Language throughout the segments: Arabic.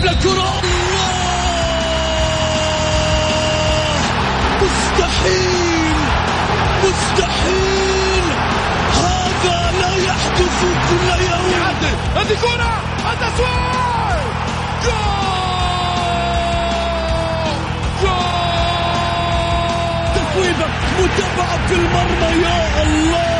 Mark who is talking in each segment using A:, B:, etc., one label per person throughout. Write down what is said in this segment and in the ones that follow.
A: يلعب للكرة مستحيل. مستحيل. هذا لا يحدث كل يوم.
B: هذه كرة. التسويق جول. جول.
A: تسويبة متابعة في المرمى. يا الله.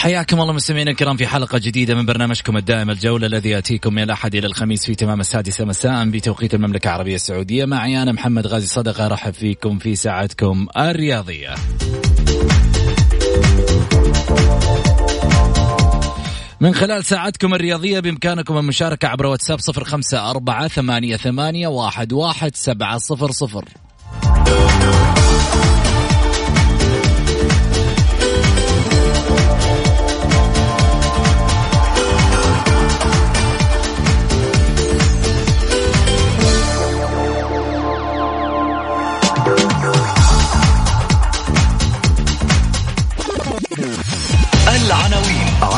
C: حياكم الله مستمعينا الكرام في حلقة جديدة من برنامجكم الدائم الجولة الذي يأتيكم من الأحد إلى الخميس في تمام السادسة مساء بتوقيت المملكة العربية السعودية. معي أنا محمد غازي صدقة رحب فيكم في ساعتكم الرياضية. من خلال ساعتكم الرياضية بإمكانكم المشاركة عبر واتساب صفر خمسة أربعة ثمانية, ثمانية واحد, واحد سبعة صفر صفر.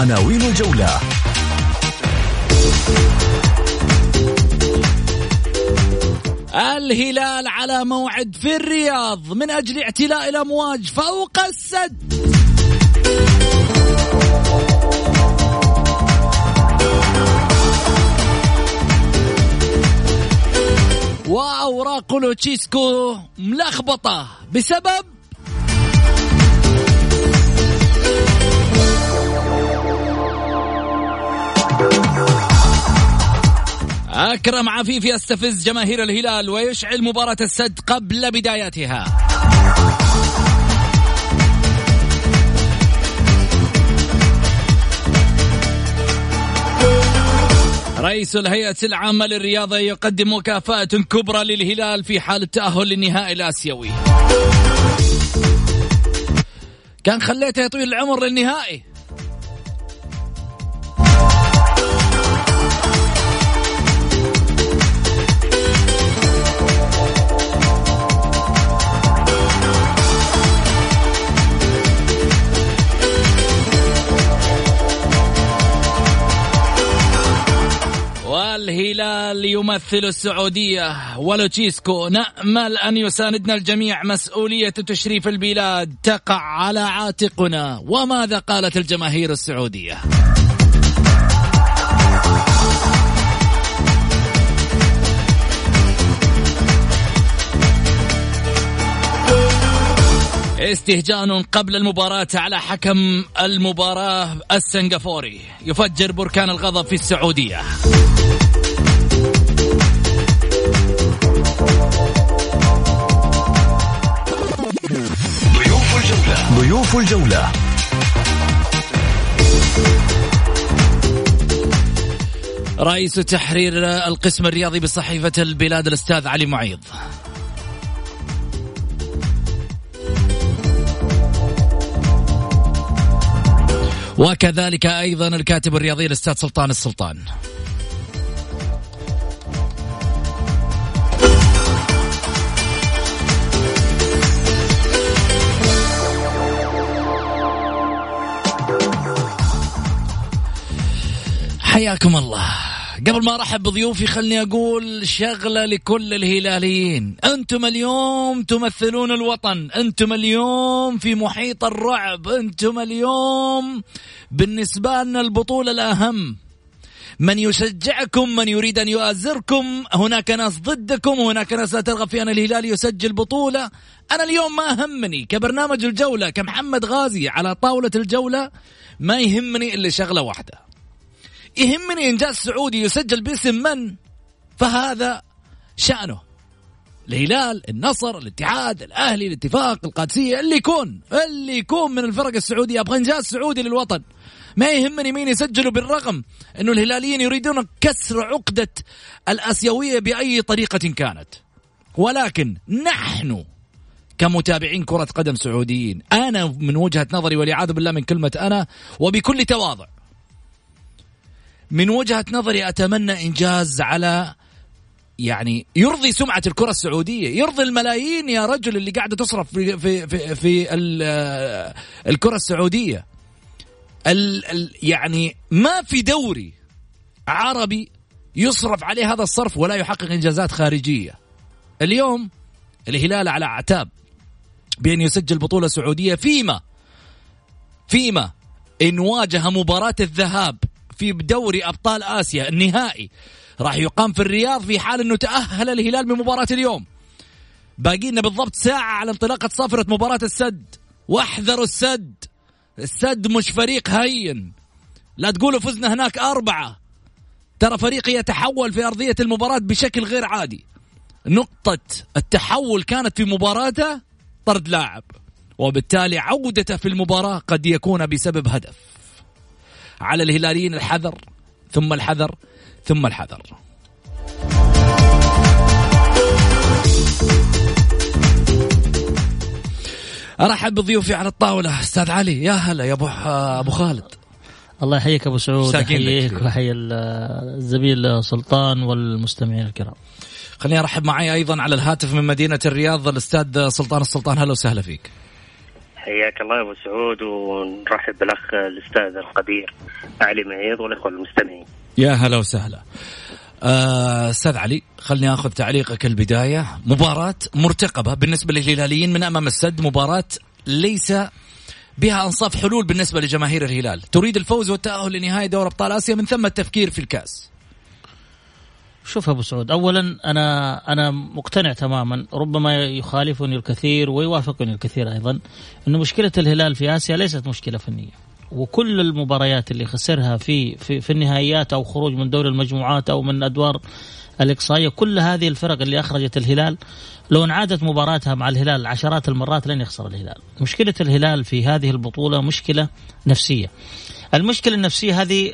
D: عناوين الجولة.
C: الهلال على موعد في الرياض من أجل اعتلاء الأمواج فوق السد. وأوراق لوتشيسكو ملخبطة بسبب أكرم عفيف يستفز جماهير الهلال ويشعل مباراة السد قبل بدايتها. رئيس الهيئة العامة للرياضة يقدم مكافأة كبرى للهلال في حال التأهل للنهائي الآسيوي. كان خليته يطويل العمر للنهائي. والهلال يمثل السعودية. ولوتشيسكو نأمل أن يساندنا الجميع. مسؤولية تشريف البلاد تقع على عاتقنا. وماذا قالت الجماهير السعودية؟ استهجان قبل المباراة على حكم المباراة السنغافوري. يفجر بركان الغضب في السعودية.
D: ضيوف الجولة. ضيوف الجولة.
C: رئيس تحرير القسم الرياضي بصحيفة البلاد الأستاذ علي معيض. وكذلك أيضا الكاتب الرياضي الأستاذ سلطان السلطان. حياكم الله. قبل ما أرحب بضيوفي خلني أقول شغلة لكل الهلاليين. أنتم اليوم تمثلون الوطن. أنتم اليوم في محيط الرعب. أنتم اليوم بالنسبة لنا البطولة الأهم. من يشجعكم من يريد أن يؤازركم هناك ناس ضدكم وهناك ناس لا ترغب في أن الهلال يسجل بطولة. أنا اليوم ما همني كبرنامج الجولة كمحمد غازي على طاولة الجولة ما يهمني إلا شغلة واحدة. يهمني إنجاز سعودي يسجل باسم من؟ فهذا شأنه. الهلال النصر الاتحاد الأهلي الاتفاق القادسية اللي يكون اللي يكون من الفرق السعودية. أبغى إنجاز سعودي للوطن. ما يهمني مين يسجلوا بالرغم إنه الهلاليين يريدون كسر عقدة الأسيوية بأي طريقة كانت. ولكن نحن كمتابعين كرة قدم سعوديين أنا من وجهة نظري والعياذ بالله من كلمة أنا وبكل تواضع من وجهة نظري أتمنى إنجاز على يعني يرضي سمعة الكرة السعودية يرضي الملايين يا رجل اللي قاعدة تصرف في, في, في, في الكرة السعودية ال ال يعني ما في دوري عربي يصرف عليه هذا الصرف ولا يحقق إنجازات خارجية. اليوم الهلال على أعتاب بأن يسجل بطولة سعودية فيما فيما إن واجه مباراة الذهاب في دوري أبطال آسيا النهائي. راح يقام في الرياض في حال إنه تأهل الهلال من مباراة اليوم. باقي لنا بالضبط ساعة على انطلاقة صافره مباراة السد. واحذروا السد. السد مش فريق هين. لا تقولوا فزنا هناك أربعة. ترى فريق يتحول في أرضية المباراة بشكل غير عادي. نقطة التحول كانت في مباراته طرد لاعب. وبالتالي عودته في المباراة قد يكون بسبب هدف. على الهلاليين الحذر ثم الحذر ثم الحذر. أرحب بضيوفي على الطاولة أستاذ علي. يا هلا يا أبو أبو خالد.
E: الله يحييك أبو سعود يحييك ويحيي الزميل سلطان والمستمعين الكرام.
C: خليني أرحب معي أيضا على الهاتف من مدينة الرياض الأستاذ سلطان السلطان. هلا وسهلا فيك.
F: حياك الله يا أبو سعود ونرحب بالأخ الأستاذ القدير علي معيض والإخوة المستمعين.
C: يا هلا وسهلا. آه، أستاذ علي خلني آخذ تعليقك البداية. مباراة مرتقبة بالنسبة للهلاليين من أمام السد مباراة ليس بها أنصاف حلول بالنسبة لجماهير الهلال. تريد الفوز والتأهل لنهائي دوري أبطال آسيا من ثم التفكير في الكاس.
E: شوف أبو سعود اولا أنا أنا مقتنع تماما ربما يخالفني الكثير ويوافقني الكثير أيضا إنه مشكلة الهلال في آسيا ليست مشكلة فنية وكل المباريات اللي خسرها في في, في النهائيات أو خروج من دوري المجموعات أو من أدوار الإقصائية كل هذه الفرق اللي أخرجت الهلال لو انعادت مباراتها مع الهلال عشرات المرات لن يخسر الهلال. مشكلة الهلال في هذه البطولة مشكلة نفسية. المشكلة النفسية هذه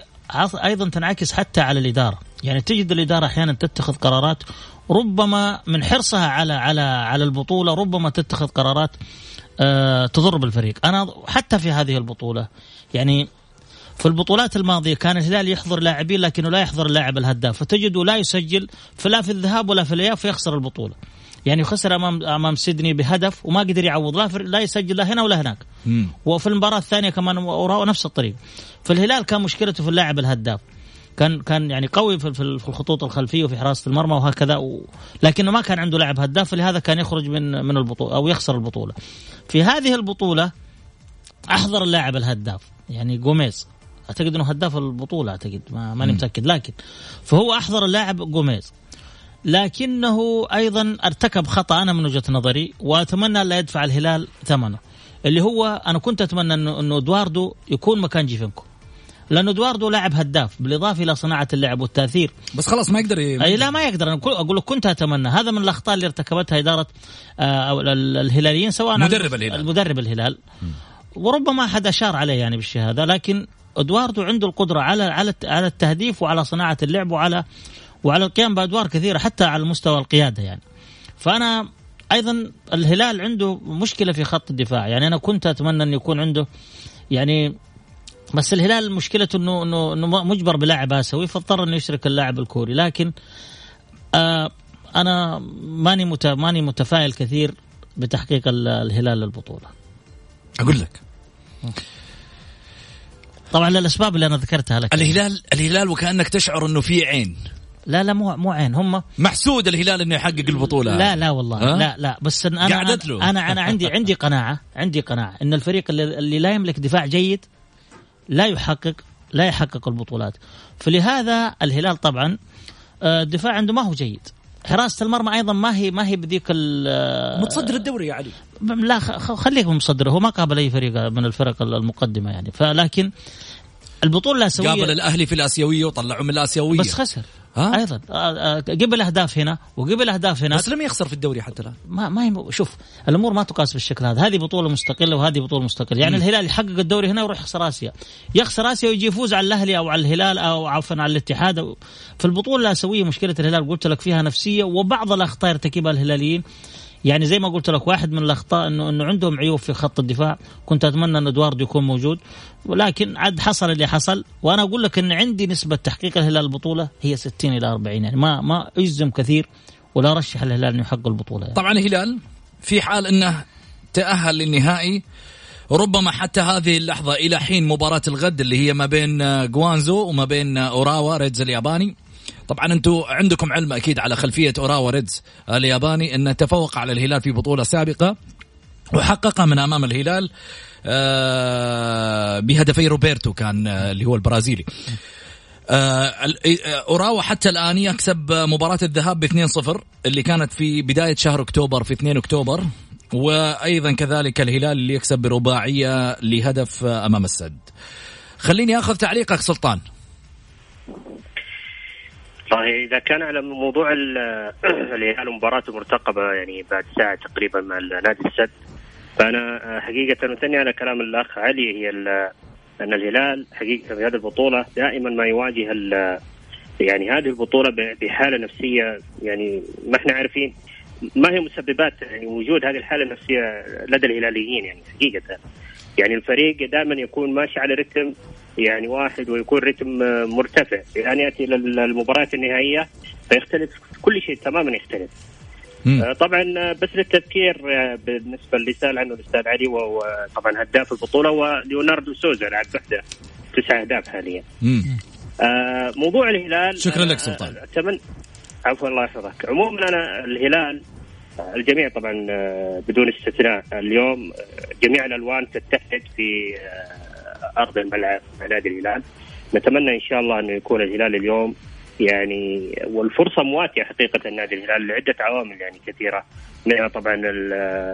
E: أيضا تنعكس حتى على الإدارة، يعني تجد الإدارة أحيانا تتخذ قرارات ربما من حرصها على على على البطولة ربما تتخذ قرارات آه تضر بالفريق، أنا حتى في هذه البطولة يعني في البطولات الماضية كان الهلال يحضر لاعبين لكنه لا يحضر اللاعب الهداف فتجده لا يسجل فلا في الذهاب ولا في الأياب فيخسر البطولة. يعني خسر امام أمام سيدني بهدف وما قدر يعوض. لا لا يسجل لا هنا ولا هناك. مم. وفي المباراة الثانية كمان نفس الطريق. فالهلال كان مشكلته في اللاعب الهداف. كان كان يعني قوي في في الخطوط الخلفية وفي حراسة المرمى وهكذا و... لكنه ما كان عنده لاعب هداف فلهذا كان يخرج من من البطولة أو يخسر البطولة. في هذه البطولة أحضر اللاعب الهداف يعني جوميز. أعتقد إنه هداف البطولة أعتقد. ما ماني متأكد لكن. فهو أحضر اللاعب جوميز. لكنه أيضا ارتكب خطأ أنا من وجهة نظري وأتمنى لا يدفع الهلال ثمنه. اللي هو أنا كنت أتمنى انه إدواردو يكون مكان جيفنكو لأنه إدواردو لاعب هداف بالإضافة إلى صناعة اللعب والتأثير.
C: بس خلاص ما يقدر ي...
E: أي لا ما يقدر. أنا أقول لك كنت أتمنى. هذا من الأخطاء اللي ارتكبتها إدارة آه الهلاليين سواء
C: مدرب الهلال.
E: المدرب الهلال. وربما أحد أشار عليه يعني بالشهادة لكن إدواردو عنده القدرة على على على التهديف وعلى صناعة اللعب وعلى وعلى القيام بأدوار كثيرة حتى على مستوى القيادة يعني. فأنا أيضا الهلال عنده مشكلة في خط الدفاع. يعني أنا كنت أتمنى انه يكون عنده يعني بس الهلال مشكلته إنه إنه إنه مجبر بلاعب آسيوي فاضطر إنه يشرك اللاعب الكوري. لكن آه أنا ماني ماني متفائل كثير بتحقيق الهلال للبطولة.
C: أقول لك.
E: طبعا للأسباب اللي أنا ذكرتها لك.
C: الهلال الهلال وكأنك تشعر إنه في عين.
E: لا لا مو مو عين. هم
C: محسود الهلال إنه يحقق البطولة.
E: لا لا والله؟ لا لا. بس إن أنا
C: قعدت له.
E: أنا أنا, أنا عندي عندي قناعة عندي قناعة إن الفريق اللي, اللي لا يملك دفاع جيد لا يحقق لا يحقق البطولات. فلهذا الهلال طبعا آه، الدفاع عنده ما هو جيد. حراسه المرمى أيضا ما هي ما هي بذيك ال-
C: متصدر الدوري يا علي.
E: لا خ- خ- خليك بمصدره. هو ما قابل أي فريق من الفرق المقدمة يعني. فلكن البطولة الاسيويه
C: قابل الأهلي في الآسيوية وطلعوا من الآسيوية.
E: بس خسر.
C: ها؟
E: أيضا. آه، آه، قبل اهداف هنا وقبل اهداف هنا
C: بس لم يخسر في الدوري حتى الآن.
E: ما ما هي شوف الأمور ما تقاس بالشكل هذا. هذه بطولة مستقلة وهذه بطولة مستقلة. يعني الهلال يحقق الدوري هنا ويروح يخسر آسيا. يخسر آسيا ويجي يفوز على الأهلي أو على الهلال أو عفوا على الاتحاد. أو في البطولة الاسيويه مشكلة الهلال قلت لك فيها نفسية وبعض الأخطاء يرتكبها الهلاليين. يعني زي ما قلت لك واحد من الأخطاء انه إنه عندهم عيوب في خط الدفاع. كنت أتمنى إن إدواردو يكون موجود. ولكن عاد حصل اللي حصل. وأنا أقول لك إن عندي نسبة تحقيق الهلال البطولة هي 60 إلى 40 يعني ما ما أجزم كثير ولا رشح الهلال إنه يحقق البطولة يعني.
C: طبعا الهلال في حال إنه تأهل للنهائي ربما حتى هذه اللحظة إلى حين مباراة الغد اللي هي ما بين آه، جوانزو وما بين آه، أوراوا ريدز الياباني. طبعا أنتم عندكم علم أكيد على خلفية أوراوا ريدز الياباني انه تفوق على الهلال في بطولة سابقة وحققها من أمام الهلال آه، بهدفي روبرتو كان آه، اللي هو البرازيلي آه، أوراوا حتى الآن يكسب مباراة الذهاب ب 2-0 اللي كانت في بداية شهر أكتوبر في 2 أكتوبر وأيضا كذلك الهلال اللي يكسب برباعية لهدف أمام السد. خليني آخذ تعليقك سلطان.
F: والله إذا كان على موضوع ال- الهلال مباراته مرتقبه يعني بعد ساعة تقريبا مع نادي السد فأنا حقيقة مثني على كلام الأخ علي هي أن الهلال حقيقة في هذه البطولة دائما ما يواجه يعني هذه البطولة بحالة نفسية يعني ما إحنا عارفين ما هي مسببات يعني وجود هذه الحالة النفسية لدى الهلاليين يعني حقيقة. يعني الفريق دائما يكون ماشي على رتم يعني واحد ويكون رتم مرتفع يعني يأتي للمباريات النهائية فيختلف كل شيء تماما يختلف
C: مم.
F: آه، طبعا آه، بس للتذكير آه، بالنسبة اللي سال عنه الأستاذ علي وهو طبعا هداف البطولة هو ليوناردو سوزا لاعب وحدة تسع أهداف حاليا. آه، موضوع الهلال
C: شكراً لك سلطان.
F: أتمنى عفوا الله يحفظك عموما أنا الهلال الجميع طبعا بدون استثناء اليوم جميع الألوان تتحد في ارض الملعب نادي الهلال. نتمنى إن شاء الله أنه يكون الهلال اليوم يعني والفرصة مواتية حقيقة نادي الهلال لعدة عوامل يعني كثيرة. منها طبعا ال-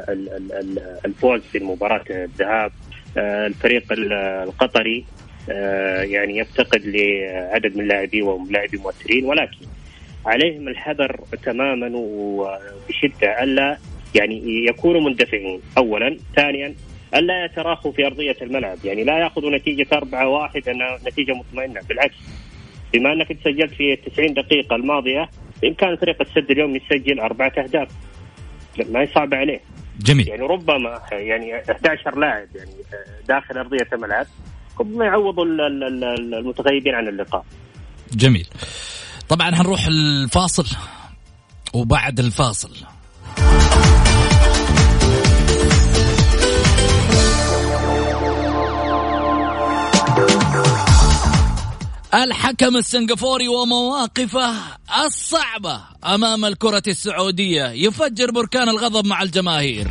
F: ال- ال- ال- الفوز في مباراة الذهاب آه، الفريق ال- القطري آه، يعني يفتقد لعدد من اللاعبين وهم لاعبين مؤثرين ولكن عليهم الحذر تماما وبشدة ألا يعني يكونوا مندفعين. اولا ثانيا ألا يتراخوا في أرضية الملعب. يعني لا يأخذوا نتيجة 4 1 أنها نتيجة مطمئنة. بالعكس بما أنك أنت سجلت في ال 90 دقيقة الماضية بإمكان فريق السد اليوم يسجل أربعة أهداف. ما هي صعبه عليه.
C: جميل.
F: يعني ربما يعني 11 لاعب يعني داخل أرضية الملعب ربما يعوضوا ال- ال- ال- المتغيبين عن اللقاء.
C: جميل. طبعا هنروح الفاصل وبعد الفاصل. الحكم السنغافوري ومواقفه الصعبة أمام الكرة السعودية. يفجر بركان الغضب مع الجماهير.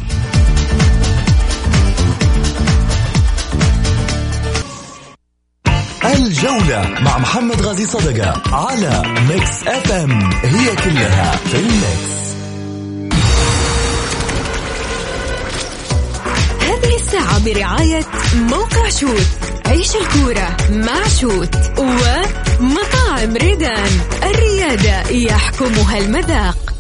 D: الجولة مع محمد غازي صدقة على Mix FM هي كلها في ال
G: mix الساعة برعاية موقع شوت عيش الكورة مع شوت ومطاعم ريدان. الريادة يحكمها المذاق.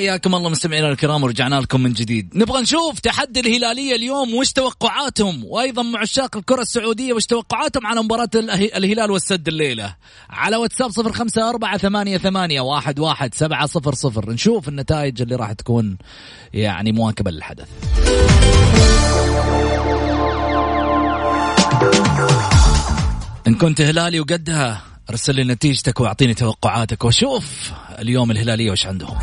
C: حياكم الله مستمعينا الكرام ورجعنا لكم من جديد. نبغى نشوف تحدي الهلالية اليوم وش توقعاتهم؟ وأيضا مع عشاق الكرة السعودية وش توقعاتهم على مباراة الهلال والسد الليلة؟ على واتساب صفر خمسة أربعة ثمانية, ثمانية واحد, واحد سبعة صفر صفر. نشوف النتائج اللي راح تكون يعني مواكبة للحدث. إن كنت هلالي وقدها أرسل لي نتيجتك وأعطيني توقعاتك وشوف اليوم الهلالية وش عندهم.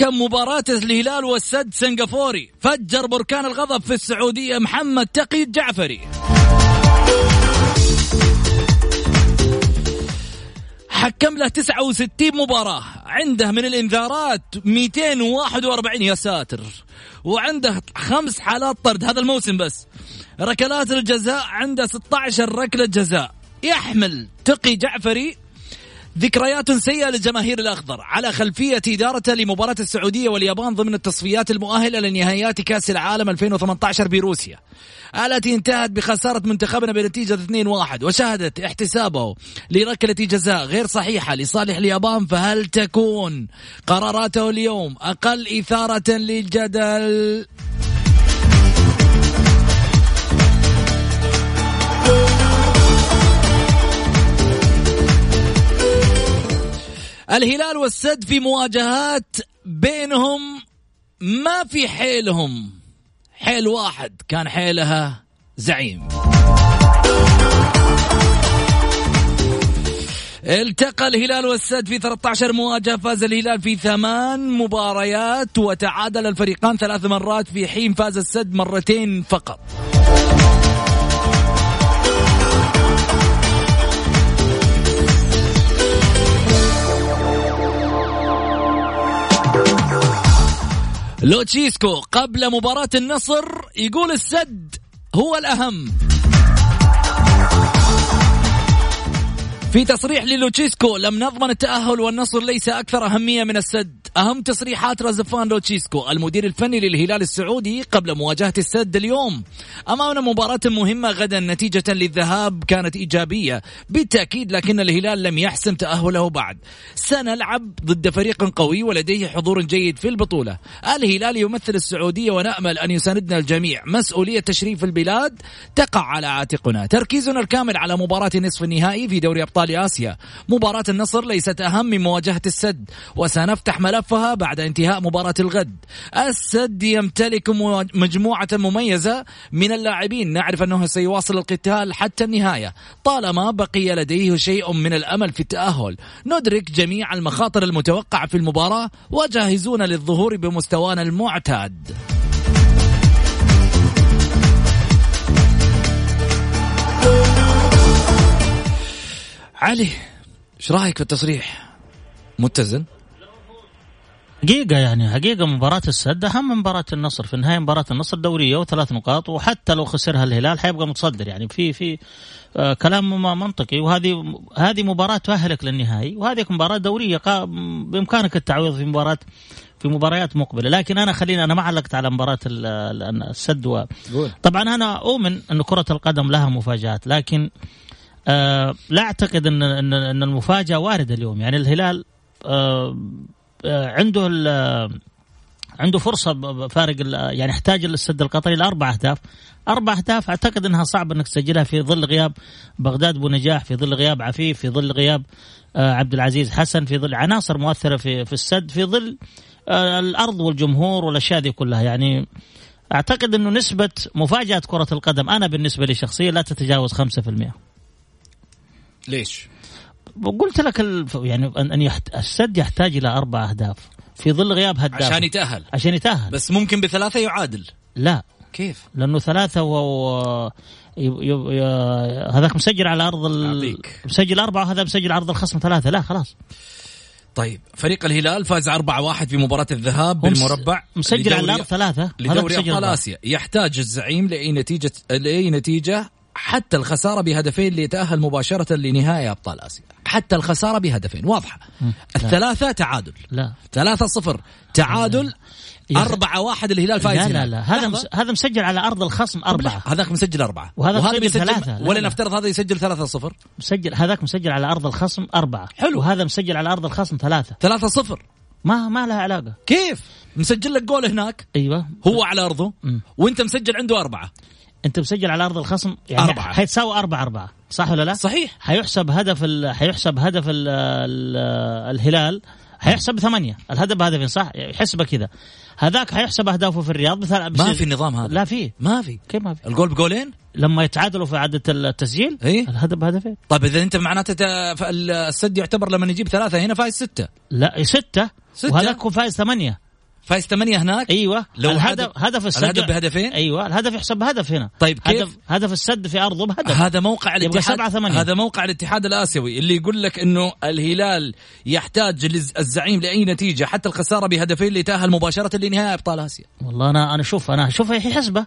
C: حكم مباراة الهلال والسد سنغافوري. فجر بركان الغضب في السعودية محمد تقي الجعفري حكم له 69 مباراة. عنده من الإنذارات 241 يا ساتر. وعنده خمس حالات طرد هذا الموسم بس. ركلات الجزاء عنده 16 ركلة جزاء. يحمل تقي جعفري ذكريات سيئة للجماهير الأخضر على خلفية إدارته لمباراة السعودية واليابان ضمن التصفيات المؤهلة لنهائيات كأس العالم 2018 بروسيا التي انتهت بخسارة منتخبنا بنتيجة 2-1 وشهدت احتسابه لركلة جزاء غير صحيحة لصالح اليابان فهل تكون قراراته اليوم أقل إثارة للجدل؟ الهلال والسد في مواجهات بينهم ما في حيلهم. حيل واحد كان حيلها زعيم. التقى الهلال والسد في 13 مواجهة فاز الهلال في ثمان مباريات وتعادل الفريقان ثلاث مرات في حين فاز السد مرتين فقط. لوتشيسكو قبل مباراة النصر يقول السد هو الأهم. في تصريح للوتشيسكو لم نضمن التأهل والنصر ليس أكثر أهمية من السد. أهم تصريحات رزفان لوتشيسكو المدير الفني للهلال السعودي قبل مواجهة السد اليوم. أمامنا مباراة مهمة غدا نتيجة للذهاب كانت إيجابية. بالتأكيد لكن الهلال لم يحسم تأهله بعد. سنلعب ضد فريق قوي ولديه حضور جيد في البطولة. الهلال يمثل السعودية ونأمل أن يساندنا الجميع. مسؤولية تشريف البلاد تقع على عاتقنا. تركيزنا الكامل على مباراة نصف النهائي في دوري أبطال آسيا. مباراة النصر ليست أهم من مواجهة السد وسنفتح ملفها بعد انتهاء مباراة الغد. السد يمتلك مجموعة مميزة من اللاعبين. نعرف أنه سيواصل القتال حتى النهاية. طالما بقي لديه شيء من الأمل في التأهل. ندرك جميع المخاطر المتوقعة في المباراة وجاهزون للظهور بمستوانا المعتاد. علي إيش رأيك في التصريح؟ متزن؟
E: حقيقة يعني حقيقة مباراة السد أهم من مباراة النصر في النهاية مباراة النصر دورية وثلاث نقاط وحتى لو خسرها الهلال حيبقى متصدر يعني. في في آه كلام منطقي وهذه هذه مباراة تؤهلك للنهائي وهذه مباراة دورية بإمكانك التعويض في مباراة في مباريات مقبلة. لكن أنا خليني أنا ما علقت على مباراة السد و... طبعا أنا أؤمن أن كرة القدم لها مفاجآت لكن آه لا أعتقد ان ان, إن المفاجأة واردة اليوم. يعني الهلال آه آه عنده عنده فرصة فارق يعني يحتاج السد القطري لأربع أهداف. أربع أهداف أعتقد إنها صعب إنك تسجلها في ظل غياب بغداد بونجاح في ظل غياب عفيف في ظل غياب عبد العزيز حسن في ظل عناصر مؤثرة في في السد في ظل الأرض والجمهور والأشياء دي كلها. يعني أعتقد إنه نسبة مفاجأة كرة القدم أنا بالنسبة لي شخصيا لا تتجاوز 5%
C: ليش؟
E: قلت لك يعني ان يحت... السد يحتاج إلى أربع أهداف. في ظل غياب هداف.
C: عشان يتأهل.
E: عشان يتأهل.
C: بس ممكن بثلاثة يعادل.
E: لا.
C: كيف؟
E: لأنه ثلاثة و ي... ي... ي... هذاك مسجل على أرض ال... مسجل أربعة وهذا مسجل على ارض الخصم ثلاثة. لا خلاص.
C: طيب فريق الهلال فاز 4-1 في مباراة الذهاب بالمربع
E: مسجل على الأرض ثلاثة.
C: لدوري أبطال آسيا. يحتاج الزعيم لأي نتيجة لأي نتيجة حتى الخسارة بهدفين ليتأهل مباشرة لنهائي أبطال آسيا. حتى الخسارة بهدفين. واضحة. الثلاثة تعادل.
E: لا.
C: ثلاثة صفر. تعادل. أربعة واحد الهلال فايز
E: لا لا لا. هذا هذا مسجل على أرض الخصم أربعة.
C: هذاك مسجل أربعة.
E: وهذا وهذا مسجل ثلاثة.
C: ولا نفترض هذا يسجل ثلاثة صفر.
E: مسجل هذاك مسجل على أرض الخصم أربعة.
C: حلو.
E: وهذا مسجل على أرض الخصم ثلاثة.
C: ثلاثة صفر.
E: ما ما لها علاقة.
C: كيف؟ مسجل لك جول هناك؟
E: أيوه.
C: هو على أرضه. م. وأنت مسجل عنده أربعة.
E: انت مسجل على أرض الخصم؟ يعني
C: أربعة.
E: حيتساوي أربعة أربعة. صح ولا لا؟
C: صحيح.
E: حيحسب هدف ال... حيحسب هدف ال... ال... الهلال. حيحسب ثمانية. الهدف بهدفين صح؟ يحسبه كذا. هذاك حيحسب أهدافه في الرياض. مثلا
C: ما في النظام هذا.
E: لا في.
C: ما في.
E: كيف ما في؟
C: الجول بجولين؟
E: لما يتعادلوا في عدة التسجيل
C: إيه
E: الهدف بهدفين
C: طيب إذا أنت معناته السد يعتبر لما يجيب ثلاثة هنا فايز ستة.
E: لا ستة.
C: ستة.
E: وهذاك فايز ثمانية.
C: فايز ثمانية هناك
E: أيوه
C: لو
E: الهدف
C: هدف-
E: هدف السد
C: الهدف بهدفين؟
E: أيوه الهدف يحسب بهدف هنا
C: طيب كيف؟
E: هدف هدف السد في أرضه بهدف
C: هذا موقع الاتحاد
E: سبعة ثمانية.
C: هذا موقع الاتحاد الآسيوي اللي يقول لك إنه الهلال يحتاج لز- الزعيم لأي نتيجة حتى الخسارة بهدفين ليتاهل مباشرة لنهائي أبطال آسيا
E: والله أنا أنا شوف أنا أشوف هي حسبة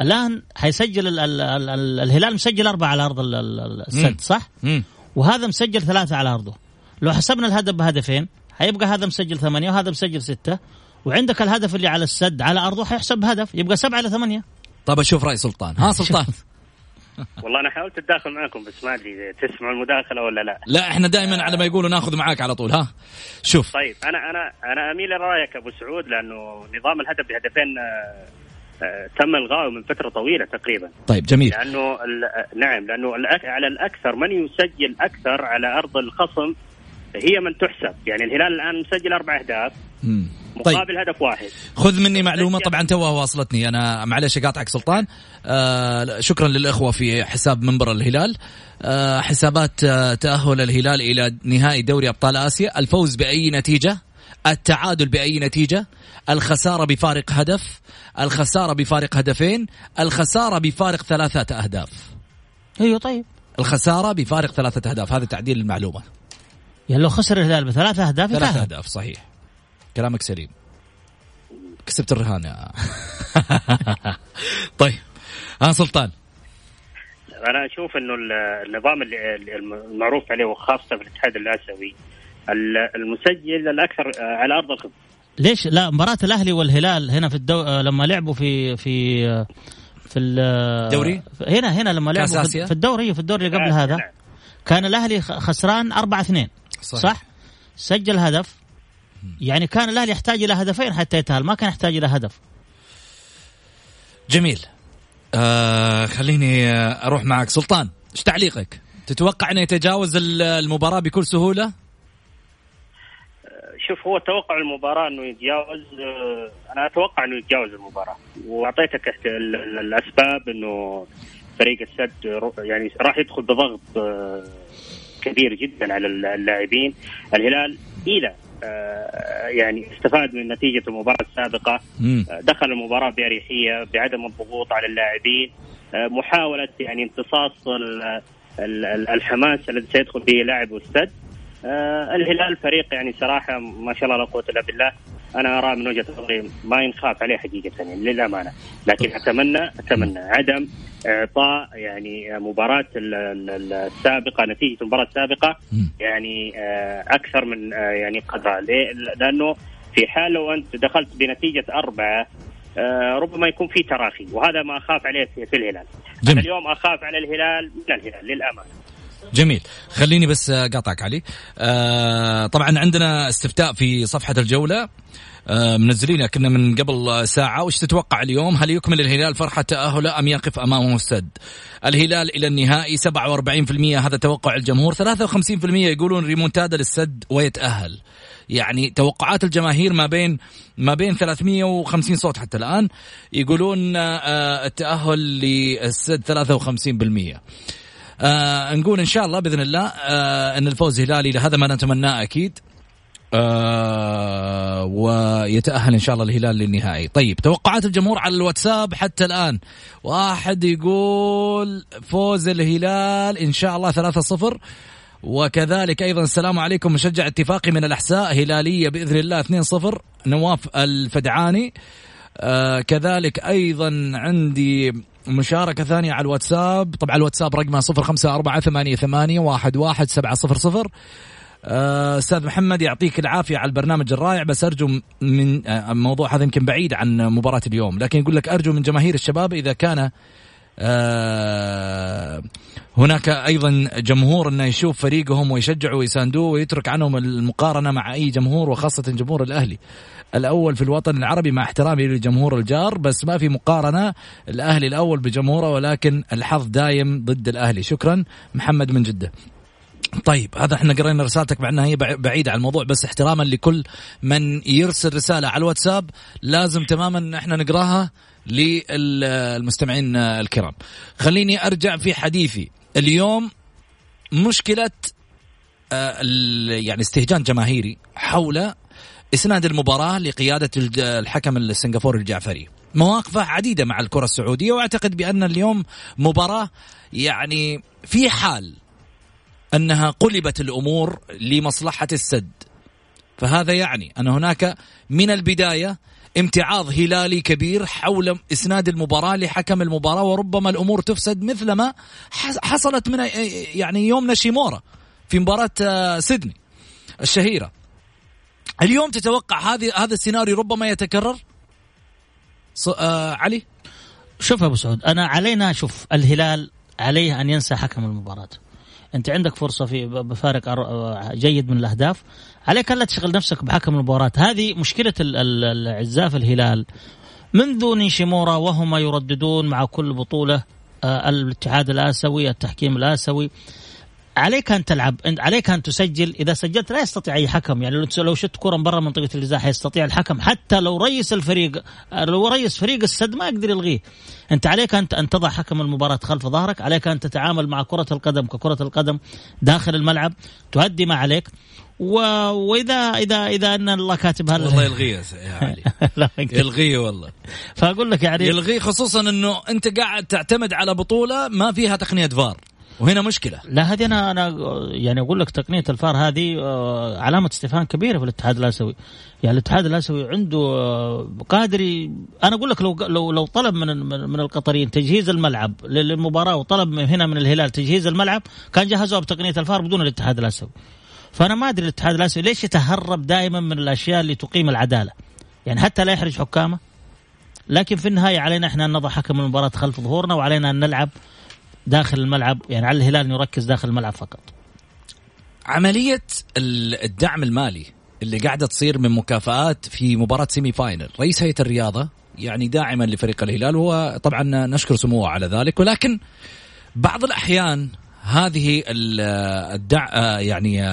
E: الآن حيسجل ال ال ال ال الهلال مسجل أربعة على
C: أرض.
E: السد صح؟
C: مم.
E: وهذا مسجل ثلاثة على أرضه لو حسبنا الهدف بهدفين حيبقى هذا مسجل ثمانية وهذا مسجل ستة وعندك الهدف اللي على السد على ارضه حيحسب بهدف يبقى سبعة إلى ثمانية.
C: طب أشوف رأي سلطان. ها سلطان؟
F: والله أنا حاولت أتداخل معكم بس ما أدري تسمعوا المداخلة ولا لا.
C: لا إحنا دائما على ما يقولوا ناخذ معاك على طول ها؟ شوف.
F: طيب أنا أنا أنا أميل لرايك أبو سعود لأنه نظام الهدف بهدفين آه، آه، تم إلغائه من فترة طويلة تقريبا.
C: طيب جميل.
F: لأنه ال- نعم لأنه الأك- على الأكثر من يسجل أكثر على أرض الخصم هي من تحسب. يعني الهلال الآن مسجل أربع أهداف
C: مم. طيب.
F: مقابل هدف واحد.
C: خذ مني معلومة. طبعا توها واصلتني. أنا معلش اقاطعك سلطان. آه شكرا للإخوة في حساب منبر الهلال. آه حسابات آه تأهل الهلال إلى نهائي دوري أبطال آسيا. الفوز بأي نتيجة؟ التعادل بأي نتيجة؟ الخسارة بفارق هدف؟ الخسارة بفارق هدفين؟ الخسارة بفارق ثلاثة أهداف.
E: أيوه طيب.
C: الخسارة بفارق ثلاثة أهداف. هذا تعديل المعلومة.
E: يعني لو خسر الهلال بثلاث أهداف
C: ثلاث
E: يتأهل.
C: أهداف صحيح. كلامك سليم كسبت الرهان يا طيب ها سلطان
F: أنا أشوف إنه ال- النظام المعروف عليه وخاصة في الاتحاد الآسيوي ال- المسجل الأكثر آه، على أرض الخصم
E: ليش لا مباراة الأهلي والهلال هنا في الدو... آه، لما لعبوا في في آه، في ال-
C: دوري؟
E: هنا هنا لما لعبوا
C: آسيا؟
E: في, في الدوري في الدوري اللي قبل
F: آه،
E: هذا. كان الأهلي خ- خسران 4 2
C: صحيح.
E: صح؟ سجل هدف يعني كان الأهلي يحتاج إلى هدفين حتى يتأهل ما كان يحتاج إلى هدف.
C: جميل. آه خليني آه، أروح معك. سلطان إيش تعليقك؟ تتوقع إنه يتجاوز ال- المباراة بكل سهولة؟
F: شوف هو توقع المباراة إنه يتجاوز آه، أنا أتوقع إنه يتجاوز المباراة. وأعطيتك الأسباب إنه فريق السد يعني راح يدخل بضغط آه، كبير جدا على ال- اللاعبين. الهلال اذا آه، يعني استفاد من نتيجة المباراة السابقة.
C: مم.
F: آه، دخل المباراة بأريحية بعدم الضغوط على اللاعبين. آه، محاولة يعني امتصاص ال- ال- ال- الحماس الذي سيدخل به لاعب السد آه الهلال فريق يعني صراحة ما شاء الله لا قوة إلا بالله. أنا أرى من وجهة نظري ما ينخاف عليه حقيقة يعني للأمانة لكن أتمنى أتمنى عدم إعطاء يعني مباراة ال- ال- السابقة نتيجة المباراة السابقة
C: مم.
F: يعني آه أكثر من آه يعني قدرها؟ لأنه في حال لو أنت دخلت بنتيجة أربعة آه ربما يكون في تراخي وهذا ما أخاف عليه في, الهلال
C: جميل.
F: أنا اليوم أخاف على الهلال من الهلال للأمانة
C: جميل. خليني بس قاطعك علي. آه طبعا عندنا استفتاء في صفحة الجولة. آه منزلينه كنا من قبل ساعة. وش تتوقع اليوم؟ هل يكمل الهلال فرحة تأهله أم يقف أمامه السد الهلال إلى النهائي 47% هذا توقع الجمهور. 53% يقولون ريمونتادا للسد ويتأهل. يعني توقعات الجماهير ما بين ما بين 350 صوت حتى الآن. يقولون آه التأهل للسد 53% آه نقول إن شاء الله بإذن الله آه إن الفوز هلالي هذا ما نتمناه أكيد. آه ويتأهل إن شاء الله الهلال للنهائي. طيب توقعات الجمهور على الواتساب حتى الآن. واحد يقول فوز الهلال إن شاء الله 3-0 وكذلك أيضا السلام عليكم مشجع اتفاقي من الأحساء هلالية بإذن الله 2-0 نواف الفدعاني. آه كذلك أيضا عندي مشاركة ثانية على الواتساب طبعا الواتساب رقمه صفر خمسة أربعة ثمانية ثمانية واحد واحد سبعة صفر صفر آه، أستاذ محمد يعطيك العافية على البرنامج الرائع بس أرجو من آه، الموضوع هذا يمكن بعيد عن مباراة اليوم لكن يقول لك أرجو من جماهير الشباب إذا كان آه، هناك أيضا جمهور إنه يشوف فريقهم ويشجعه ويساندوه ويترك عنهم المقارنة مع أي جمهور وخاصة جمهور الأهلي. الأول في الوطن العربي مع احترامي لجمهور الجار بس ما في مقارنة الأهلي الأول بجمهوره ولكن الحظ دايم ضد الأهلي. شكرا محمد من جدة. طيب هذا إحنا قرينا رسالتك مع إنها هي بع- بعيدة عن الموضوع بس احتراما لكل من يرسل رسالة على الواتساب لازم تماما إحنا نقراها للمستمعين الكرام. خليني أرجع في حديثي اليوم مشكلة آه، يعني استهجان جماهيري حول اسناد المباراة لقيادة الحكم السنغافوري الجعفري. مواقفه عديدة مع الكرة السعودية وأعتقد بأن اليوم مباراة يعني في حال أنها قلبت الأمور لمصلحة السد. فهذا يعني أن هناك من البداية امتعاض هلالي كبير حول إسناد المباراة لحكم المباراة وربما الأمور تفسد مثلما حصلت من يعني يوم نشيمورا في مباراة آه، سيدني الشهيرة. اليوم تتوقع هذه هذا السيناريو ربما يتكرر؟ آه علي؟
E: شوف أبو سعود أنا علينا شوف الهلال عليه أن ينسى حكم المباراة. أنت عندك فرصة في بفارق جيد من الأهداف. عليك ألا تشغل نفسك بحكم المباراة. هذه مشكلة الأعزاء في الهلال. منذ نيشيمورا وهم يرددون مع كل بطولة آه، الاتحاد الآسيوي التحكيم الآسيوي عليك أن تلعب عليك أن تسجل. إذا سجلت لا يستطيع أي حكم. يعني لو شت كرة من برا منطقة الجزاء حيستطيع الحكم. حتى لو رئيس الفريق لو رئيس فريق السد ما يقدر يلغيه. أنت عليك أن أن تضع حكم المباراة خلف ظهرك. عليك أن تتعامل مع كرة القدم ككرة القدم داخل الملعب. تؤدي ما عليك. و... وإذا إذا إذا أن الله كاتب
C: هذا والله يلغيه يا علي. يلغيه والله.
E: فأقول لك يعني
C: يلغيه خصوصا إنه أنت قاعد تعتمد على بطولة ما فيها تقنية فار. وهنا مشكلة.
E: لا هذه أنا أنا يعني أقول لك تقنية الفار هذه آه، علامة استفهام كبيرة في الاتحاد الآسيوي. يعني الاتحاد الآسيوي عنده آه، قادر أنا أقول لك لو لو لو طلب من من القطريين تجهيز الملعب للمباراة وطلب هنا من الهلال تجهيز الملعب كان جهزوها بتقنية الفار بدون الاتحاد الآسيوي. فأنا ما أدري الاتحاد الآسيوي ليش يتهرب دائما من الأشياء اللي تقيم العدالة. يعني حتى لا يحرج حكامه لكن في النهاية علينا إحنا أن نضع حكم المباراة خلف ظهورنا وعلينا أن نلعب داخل الملعب يعني على الهلال إنه يركز داخل الملعب فقط.
C: عملية الدعم المالي اللي قاعدة تصير من مكافآت في مباراة سيمي فاينل رئيس هيئة الرياضة يعني داعما لفريق الهلال وهو طبعا نشكر سموه على ذلك ولكن بعض الأحيان هذه الدع يعني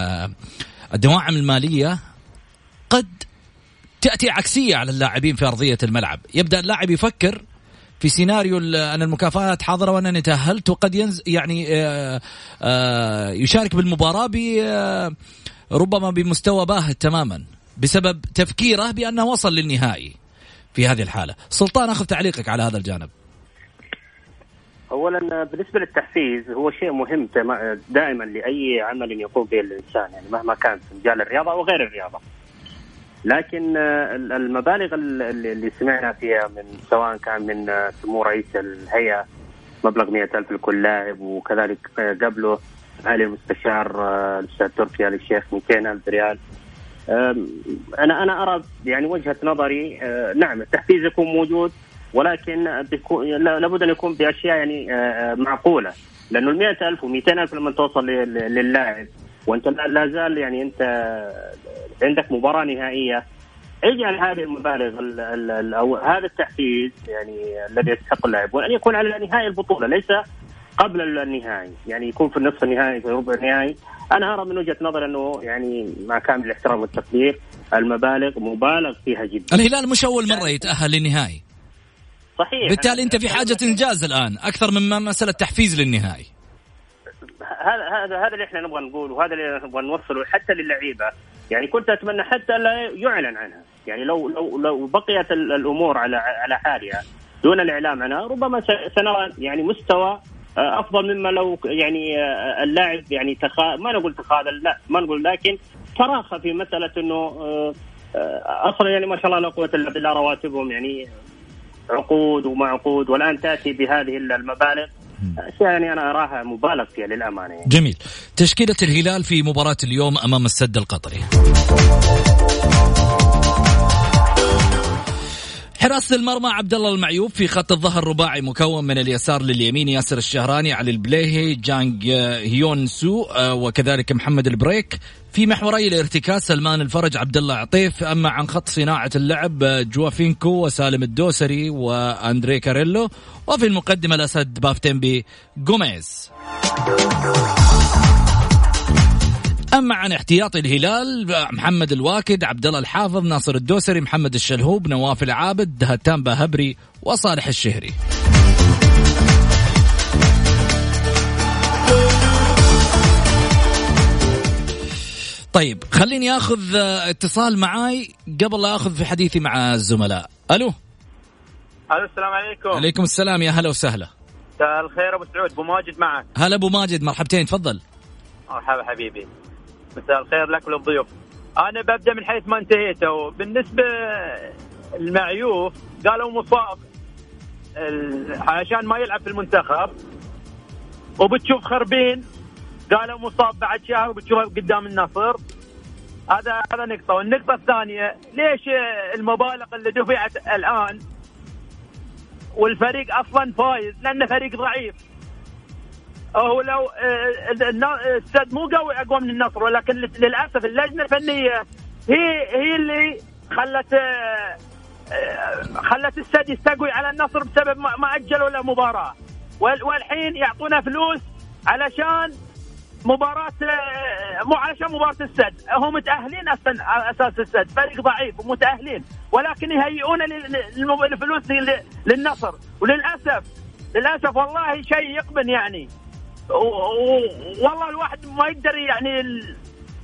C: الدواعم المالية قد تأتي عكسية على اللاعبين في أرضية الملعب. يبدأ اللاعب يفكر في سيناريو أن المكافآت حاضرة وانني تاهلت وقد ينز يعني آه، آه، يشارك بالمباراة آه، ربما بمستوى باهت تماما بسبب تفكيره بأنه وصل للنهائي في هذه الحالة. سلطان أخذ تعليقك على هذا الجانب.
F: اولا بالنسبة للتحفيز هو شيء مهم دائما لأي عمل يقوم به الإنسان يعني مهما كان في مجال الرياضة أو غير الرياضة. لكن آه، المبالغ اللي سمعنا فيها من سواء كان من آه، سمو رئيس الهيئة مبلغ 100000 لكل لاعب وكذلك آه، قبله معالي المستشار الأستاذ تركي آل الشيخ 200000 ريال أنا أنا أرى يعني وجهة نظري نعم التحفيز يكون موجود ولكن لابد أن يكون بأشياء يعني معقولة. لأنه ال 100000 و 200000 لما توصل للاعب وأنت لا زال يعني أنت عندك مباراة نهائية. اجعل هذه المبالغ أو هذا التحفيز يعني الذي يستحق اللاعب وأن يكون على نهائي البطولة ليس قبل النهائي. يعني يكون في النصف النهائي في ربع النهائي. أنا أرى من وجهة نظر أنه يعني مع كامل الاحترام والتقدير المبالغ مبالغ فيها جدا.
C: الهلال مش أول مرة يتأهل للنهائي.
F: صحيح.
C: بالتالي أنت في حاجة إنجاز الآن أكثر من مسألة تحفيز للنهائي.
F: هذا هذا هذا اللي إحنا نبغى نقوله وهذا اللي نبغى نوصله حتى للعيبة. يعني كنت أتمنى حتى لا يعلن عنها. يعني لو لو لو بقيت الأمور على على حالها دون الإعلام عنها ربما سنرى يعني مستوى آه، أفضل مما لو يعني آه، اللاعب يعني تخا ما نقول تخاذل لا ما نقول لكن تراخى في مسألة إنه آه، أصلا يعني ما شاء الله لا قوة إلا بالله رواتبهم يعني عقود ومعقود والآن تأتي بهذه المبالغ. أشياء يعني أنا أراها مبالغ فيها للأمانة يعني.
C: جميل تشكيلة الهلال في مباراة اليوم أمام السد القطري حراسة المرمى عبد الله المعيوف في خط الظهر رباعي مكون من اليسار لليمين ياسر الشهراني علي البليهي جانج هيون سو آه، وكذلك محمد البريك. في محوري الارتكاز سلمان الفرج عبد الله عطيف. أما عن خط صناعة اللعب آه، جوافينكو وسالم الدوسري وأندري كاريلو. وفي المقدمة الأسد بافيتيمبي جوميز. أما عن احتياطي الهلال محمد الواكد عبد الله الحافظ ناصر الدوسري محمد الشلهوب نواف العابد هتان باهبري وصالح الشهري. طيب خليني آخذ آه، اتصال معاي قبل لا آخذ في حديثي مع الزملاء. ألو؟
H: ألو السلام عليكم.
C: عليكم السلام يا هلا وسهلا.
H: مساء الخير أبو سعود أبو ماجد معك.
C: هلا أبو ماجد مرحبتين تفضل.
H: مرحبا حبيبي. مساء الخير لك وللضيوف. أنا ببدأ من حيث ما انتهيتوا بالنسبة المعيوف قالوا مصاب عشان ما يلعب في المنتخب وبتشوف خربين قالوا مصاب بعد شهر وبتشوفه قدام النصر. هذا هذا نقطة. والنقطة الثانية ليش المبالغ اللي دفعت الآن والفريق أصلا فايز؟ لأنه فريق ضعيف. هو لو آه، النا- السد مو قوي أقوى من النصر ولكن للأسف اللجنة الفنية هي هي اللي خلت آه، آه، خلت السد يستقوي على النصر بسبب ما أجلوا له مباراة. وال- والحين يعطونا فلوس علشان مباراة آه، مو علشان مباراة السد. هم متأهلين أصلا على أساس السد فريق ضعيف ومتأهلين ولكن يهيئون الفلوس لل- للنصر. وللأسف للأسف والله شيء يقبن يعني. والله الواحد ما يقدر يعني ال...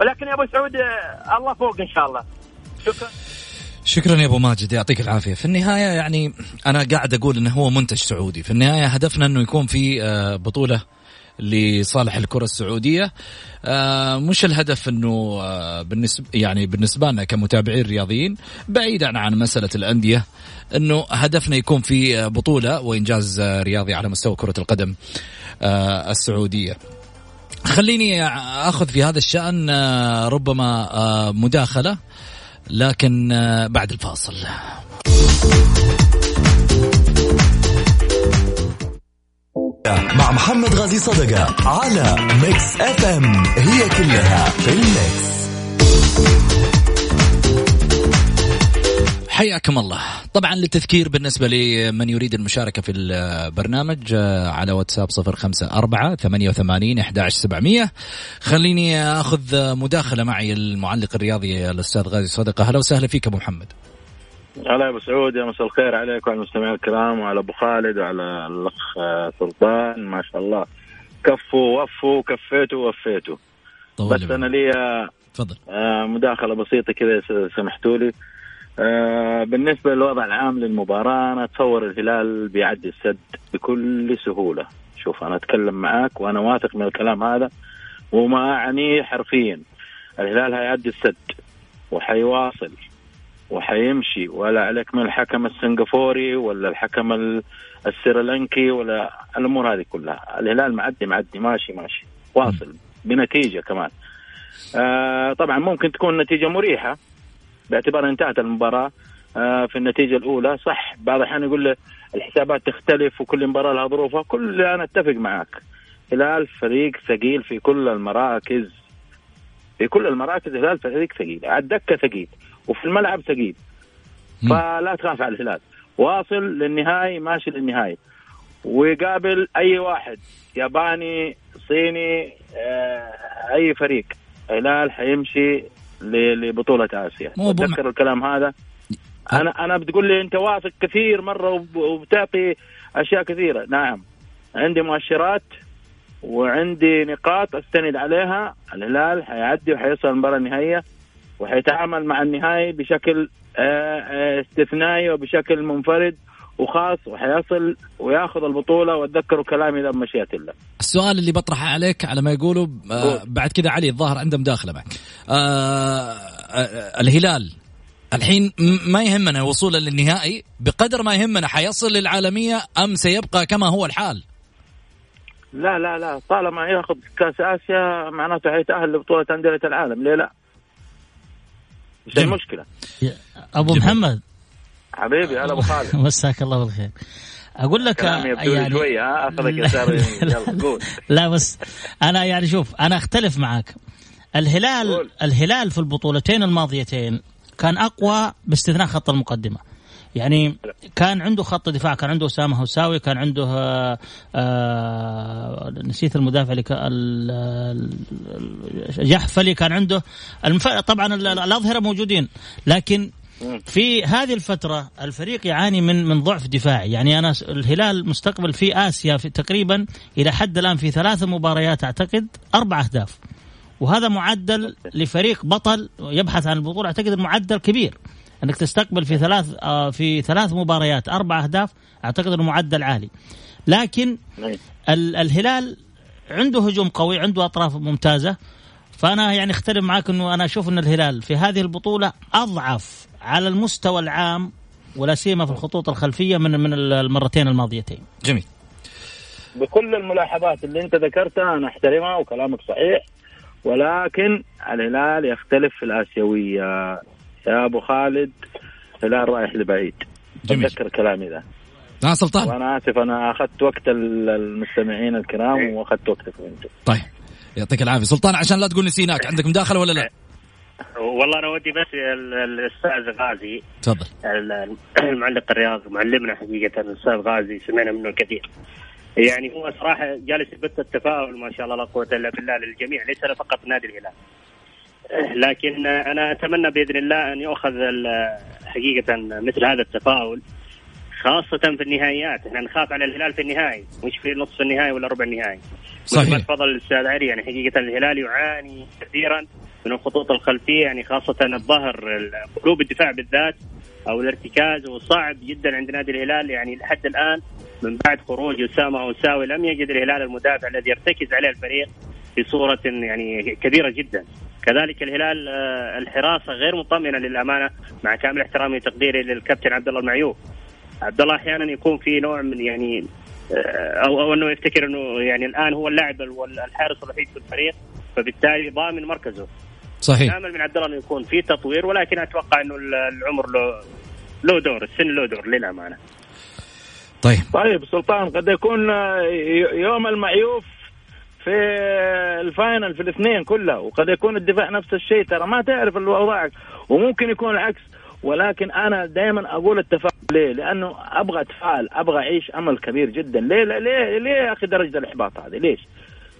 H: ولكن يا أبو سعود آه، الله فوق إن شاء الله. شكرا.
C: شكرا يا أبو ماجد يعطيك العافية. في النهاية يعني أنا قاعد أقول إنه هو منتج سعودي. في النهاية هدفنا إنه يكون في آه، بطولة لصالح الكرة السعودية. آه، مش الهدف إنه بالنسبة يعني بالنسبة لنا كمتابعين رياضيين بعيدا عن مسألة الأندية إنه هدفنا يكون في بطولة وإنجاز رياضي على مستوى كرة القدم. السعودية. خليني أخذ في هذا الشأن آه، ربما آه، مداخلة لكن آه، بعد الفاصل.
D: مع محمد غازي صدقة على Mix FM هي كلها في ال Mix
C: حياكم الله. طبعا للتذكير بالنسبة لمن يريد المشاركة في البرنامج آه، على واتساب صفر خمسة أربعة ثمانية وثمانين أحد سبعمية. خليني أخذ مداخلة معي المعلق الرياضي الأستاذ غازي صدقة. هلا وسهلا فيك أبو محمد.
I: هلا يا أبو سعود يا مساء الخير عليك وعلى المستمعين الكرام وعلى أبو خالد وعلى الأخ آه، سلطان. ما شاء الله. كفوا وفوا كفيتوا وفيتوا بس أنا لي آه،
C: تفضل.
I: مداخلة بسيطة كذا سمحتوا لي. آه، بالنسبة للوضع العام للمباراة أنا أتصور الهلال بيعدي السد بكل سهولة. شوف أنا أتكلم معاك وأنا واثق من الكلام هذا وما اعنيه حرفيا. الهلال هيعدي السد وحيواصل وحيمشي. ولا عليك من الحكم السنغافوري ولا الحكم ال- السريلانكي ولا الأمور هذه كلها. الهلال معدي معدي ماشي ماشي. واصل بنتيجة كمان. آه طبعا ممكن تكون نتيجة مريحة. باعتبار انتهت المباراة آه في النتيجة الأولى. صح بعض الأحيان يقول الحسابات تختلف وكل مباراة لها ظروفها. كل أنا أتفق معك هلال فريق ثقيل في كل المراكز. في كل المراكز الهلال فريق ثقيل. على الدكه ثقيل. وفي الملعب ثقيل. فلا تخاف على الهلال. واصل للنهاية ماشي للنهاية ويقابل أي واحد ياباني صيني آه، أي فريق. الهلال حيمشي ل- لبطولة آسيا.
C: مو
I: الكلام هذا؟ أنا أنا بتقول لي أنت واثق كثير مرة وب- وبتعطي أشياء كثيرة. نعم. عندي مؤشرات وعندي نقاط أستند عليها. الهلال حيعدي وحيوصل المباراة النهائية وحيتعامل مع النهائي بشكل آه، آه، استثنائي وبشكل منفرد. وخاص وحيصل وياخذ البطولة واتذكروا كلامي ذا بمشيئه الله
C: السؤال اللي بطرحه عليك على ما يقولوا آه. بعد كذا علي الظاهر عنده مداخله معك آه آه الهلال الحين ما يهمنا وصوله للنهائي بقدر ما يهمنا حيصل للعالمية أم سيبقى كما هو الحال
I: لا لا لا طالما ياخذ كأس آسيا معناته حيتأهل لبطولة أندية العالم ليه لا؟ إيش
C: جميل.
I: المشكلة؟
E: أبو
C: جميل.
E: محمد
I: حبيبي هلا أبو خالد.
E: مساك الله بالخير. أقول لك
I: لي شوية ها؟ أخذك يلا
E: لا بس أنا يعني شوف أنا أختلف معك الهلال
I: قول.
E: الهلال في البطولتين الماضيتين كان أقوى باستثناء خط المقدمة. يعني كان عنده خط دفاع كان عنده أسامة هوساوي كان عنده آه آه نسيت المدافع اللي جحفلي كان عنده. طبعا ال- الأظهرة موجودين لكن في هذه الفترة الفريق يعاني من من ضعف دفاعي، يعني أنا س- الهلال مستقبل في آسيا في تقريبا إلى حد الآن في ثلاث مباريات أعتقد أربع أهداف. وهذا معدل لفريق بطل يبحث عن البطولة. أعتقد المعدل كبير. أنك تستقبل في ثلاث آه في ثلاث مباريات أربع أهداف أعتقد انه معدل عالي. لكن ال الهلال عنده هجوم قوي عنده أطراف ممتازة. فأنا يعني أختلف معاك إنه أنا أشوف إن الهلال في هذه البطولة أضعف على المستوى العام ولا سيما في الخطوط الخلفية من من المرتين الماضيتين.
C: جميل.
I: بكل الملاحظات اللي انت ذكرتها أنا أحترمها وكلامك صحيح ولكن الهلال يختلف في الآسيوية يا أبو خالد الهلال رايح لبعيد.
C: جميل.
I: تذكر كلامي ذا.
C: آه سلطان
I: وأنا آسف أنا أخذت وقت المستمعين الكرام. وأخذت وقتكم أنتم.
C: طيب يعطيك العافية سلطان عشان لا تقول نسيناك عندك مداخلة ولا لا؟
F: والله أنا ودي بس ال- ال- الأستاذ غازي
C: تفضل
F: ال- المعلق الرياضي معلمنا حقيقة الأستاذ غازي سمعنا منه الكثير. يعني هو صراحة جالس يبث التفاؤل ما شاء الله لا قوة إلا بالله للجميع ليس فقط نادي الهلال. لكن أنا أتمنى بإذن الله أن يؤخذ حقيقة مثل هذا التفاؤل خاصة في النهائيات، إحنا نخاف على الهلال في النهائي، مش في نصف النهائي ولا ربع النهائي. مثل ما
C: صحيح
F: تفضل الأستاذ علي يعني حقيقة الهلال يعاني كثيرا من الخطوط الخلفية يعني خاصة الظهر ال- قلوب الدفاع بالذات أو الارتكاز وصعب جدا عند نادي الهلال يعني لحد الآن من بعد خروج أسامة أوساوي لم يجد الهلال المدافع الذي يرتكز عليه الفريق بصوره يعني كبيرة جدا. كذلك الهلال آه، الحراسة غير مطمئنة للأمانة مع كامل احترامي وتقديري للكابتن عبد الله المعيوف. عبد الله أحيانا يكون في نوع من يعني آه، أو أو أنه يفتكر إنه يعني الآن هو اللاعب ال- الحارس الوحيد في الفريق فبالتالي ضامن مركزه.
C: صحيح
F: نامل من عبد الله إنه يكون في تطوير ولكن أتوقع إنه ال- العمر له له دور السن له دور للأمانة.
C: طيب
I: طيب سلطان قد يكون يوم المعيوف في الفاينل في الاثنين كلها وقد يكون الدفاع نفس الشيء ترى ما تعرف الاوضاع وممكن يكون العكس ولكن أنا دائما أقول التفاؤل ليه؟ لأنه أبغى أتفائل أبغى أعيش أمل كبير جدا ليه ليه ليه يا أخي درجة الإحباط هذه ليش؟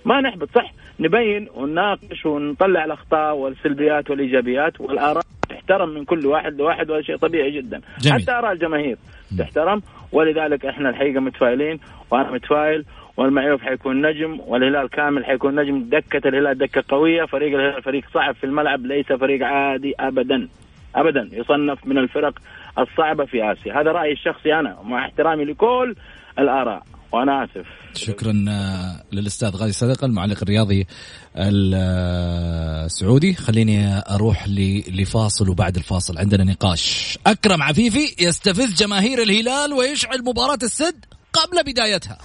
I: ما نحبط صح؟ نبين ونناقش ونطلع الأخطاء والسلبيات والإيجابيات والآراء تحترم من كل واحد لواحد وهذا شيء طبيعي جدا.
C: جميل.
I: حتى آراء الجماهير تحترم ولذلك إحنا الحقيقة متفائلين وأنا متفائل والمعيوف حيكون نجم والهلال كامل حيكون نجم. دكة الهلال دكة قوية فريق الهلال فريق صعب في الملعب ليس فريق عادي ابدا. ابدا. يصنف من الفرق الصعبة في آسيا. هذا رأيي الشخصي أنا مع احترامي لكل الآراء. وأنا آسف.
C: شكرا آه، للأستاذ غازي صدقه المعلق الرياضي السعودي. خليني أروح لفاصل وبعد الفاصل. عندنا نقاش. أكرم عفيفي يستفز جماهير الهلال ويشعل مباراة السد قبل بدايتها.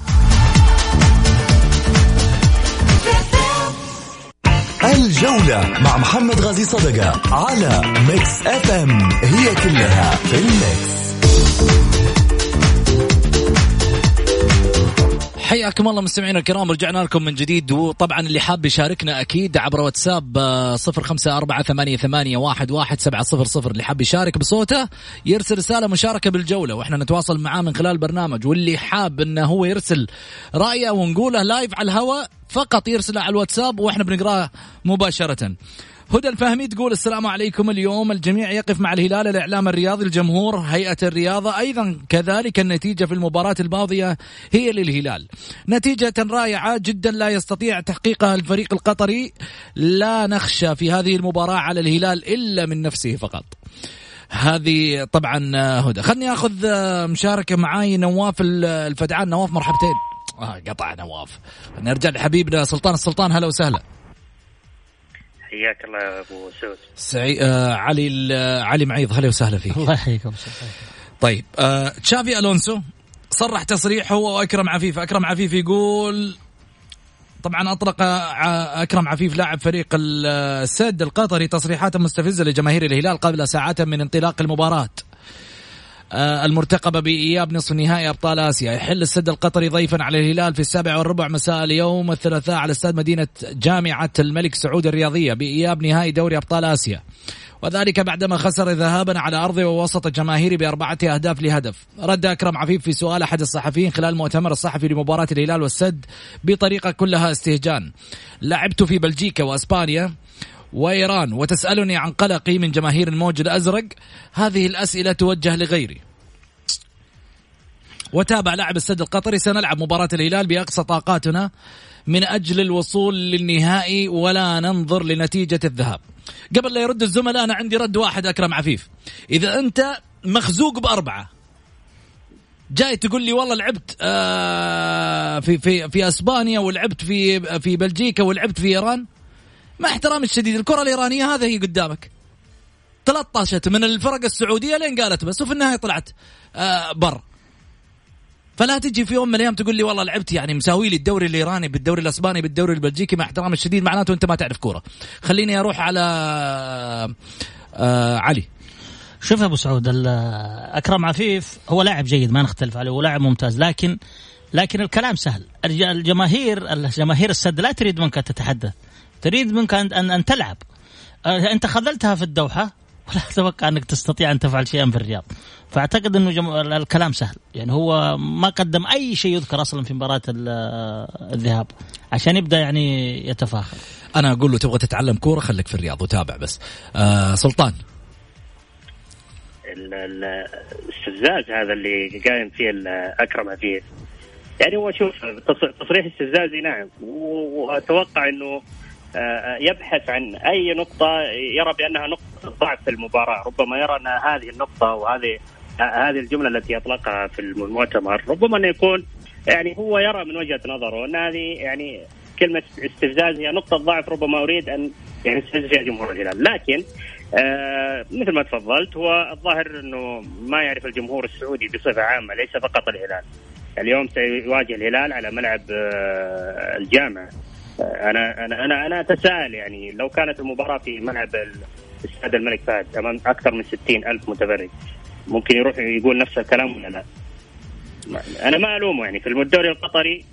D: الجولة مع محمد غازي صدقة على Mix FM هي كلها في ال Mix
C: حياكم الله مستمعينا الكرام رجعنا لكم من جديد. وطبعا اللي حاب يشاركنا أكيد عبر واتساب آه، صفر خمسة أربعة ثمانية, ثمانية واحد, واحد سبعة صفر صفر. اللي حاب يشارك بصوته يرسل رسالة مشاركة بالجولة. وإحنا نتواصل معاه من خلال البرنامج واللي حاب إنه هو يرسل رأيه ونقوله لايف على الهواء فقط يرسله على الواتساب وإحنا بنقراه مباشرة. هدى الفهمي تقول السلام عليكم. اليوم الجميع يقف مع الهلال الإعلام الرياضي الجمهور هيئة الرياضة. أيضا كذلك النتيجة في المباراة الماضية هي للهلال. نتيجة رائعة جدا لا يستطيع تحقيقها الفريق القطري. لا نخشى في هذه المباراة على الهلال إلا من نفسه فقط. هذه طبعا هدى. خلني آخذ مشاركة معاي نواف الفدعان. نواف مرحبتين. آه قطع نواف. نرجع لحبيبنا سلطان. السلطان هلا وسهلا.
F: حياك الله يا أبو سعود.
C: سعي... آه علي ال- علي معيض هلا وسهلا فيك.
E: الله يحييكم.
C: طيب آه تشافي ألونسو صرح تصريح هو وأكرم عفيف. أكرم عفيف يقول طبعا أطلق أكرم عفيف لاعب فريق ال- السد القطري تصريحات مستفزة لجماهير الهلال قبل ساعات من انطلاق المباراة. آه، المرتقبة بإياب نصف نهائي أبطال آسيا. يحل السد القطري ضيفا على الهلال في السابع والربع مساء اليوم الثلاثاء على استاد مدينة جامعة الملك سعود الرياضية بإياب نهائي دوري أبطال آسيا. وذلك بعدما خسر ذهابا على أرضه ووسط الجماهير بأربعة أهداف لهدف. رد أكرم عفيف في سؤال أحد الصحفيين خلال المؤتمر الصحفي لمباراة الهلال والسد بطريقة كلها استهجان. لعبت في بلجيكا وأسبانيا. وإيران وتسألني عن قلقي من جماهير الموج الأزرق هذه الأسئلة توجه لغيري. وتابع لاعب السد القطري سنلعب مباراة الهلال بأقصى طاقاتنا من أجل الوصول للنهائي ولا ننظر لنتيجة الذهاب. قبل لا يرد الزملاء أنا عندي رد واحد أكرم عفيف. إذا أنت مخزوق بأربعة جاي تقول لي والله لعبت آه في في في أسبانيا ولعبت في في بلجيكا ولعبت في إيران مع احترامي الشديد الكرة الإيرانية هذا هي قدامك. 13 من الفرق السعودية لين قالت بس وفي النهاية طلعت آه بر. فلا تجي في يوم من الأيام تقول لي والله لعبت يعني مساوي لي الدوري الإيراني بالدوري الأسباني بالدوري البلجيكي مع احترامي الشديد معناته أنت ما تعرف كورة. خليني أروح على آه علي.
E: شوف يا أبو سعود أكرم عفيف هو لاعب جيد ما نختلف عليه ولاعب ممتاز لكن لكن الكلام سهل. الجماهير الجماهير السد لا تريد منك تتحدث. تريد منك ان ان, أن تلعب. آه، أنت خذلتها في الدوحة. ولا أتوقع أنك تستطيع أن تفعل شيئا في الرياض. فأعتقد إنه جم... الكلام سهل. يعني هو ما قدم أي شيء يذكر أصلا في مباراة الذهاب. عشان يبدأ يعني يتفاخر.
C: أنا أقول له تبغى تتعلم كورة خليك في الرياض وتابع بس. آه سلطان.
F: الاستفزاز هذا اللي قايم فيه أكرم عفيف يعني هو شوف تصريح استفزازي نعم. وأتوقع إنه آه، يبحث عن أي نقطة يرى بأنها نقطة ضعف في المباراة، ربما يرى أن هذه النقطة وهذه هذه الجملة التي أطلقها في المؤتمر ربما أنه يكون يعني هو يرى من وجهة نظره أن هذه يعني كلمة استفزاز هي نقطة ضعف ربما أريد أن يعني استفز فيها جمهور الهلال، لكن آه مثل ما تفضلت هو الظاهر أنه ما يعرف الجمهور السعودي بصفة عامة ليس فقط الهلال. اليوم سيواجه الهلال على ملعب آه الجامعة أنا أنا أنا أنا أتساءل يعني لو كانت المباراة في ملعب استاد الملك فهد أمام أكثر من 60 ألف متفرج ممكن يروح يقول نفس الكلام ولا لا؟ أنا ما ألومه يعني في الدوري القطري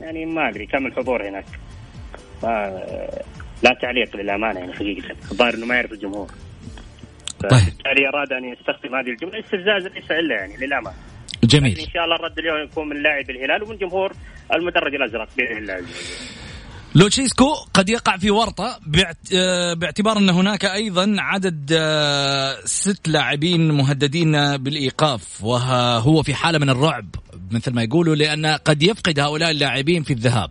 F: يعني ما أدري كم الحضور هناك. لا تعليق للأمانة يعني حقيقة. الظاهر إنه ما يعرف الجمهور.
C: طيب.
F: بالتالي أراد أن يستخدم هذه الجملة. استفزاز ليس إلا يعني للأمانة.
C: جميل.
F: إن شاء الله الرد اليوم يكون من لاعب الهلال ومن جمهور المدرج الأزرق بإذن الله.
C: لوتشيسكو قد يقع في ورطة آه، باعتبار أن هناك أيضا عدد آه، ست لاعبين مهددين بالإيقاف وهو في حالة من الرعب مثل ما يقولوا لأن قد يفقد هؤلاء اللاعبين في الذهاب.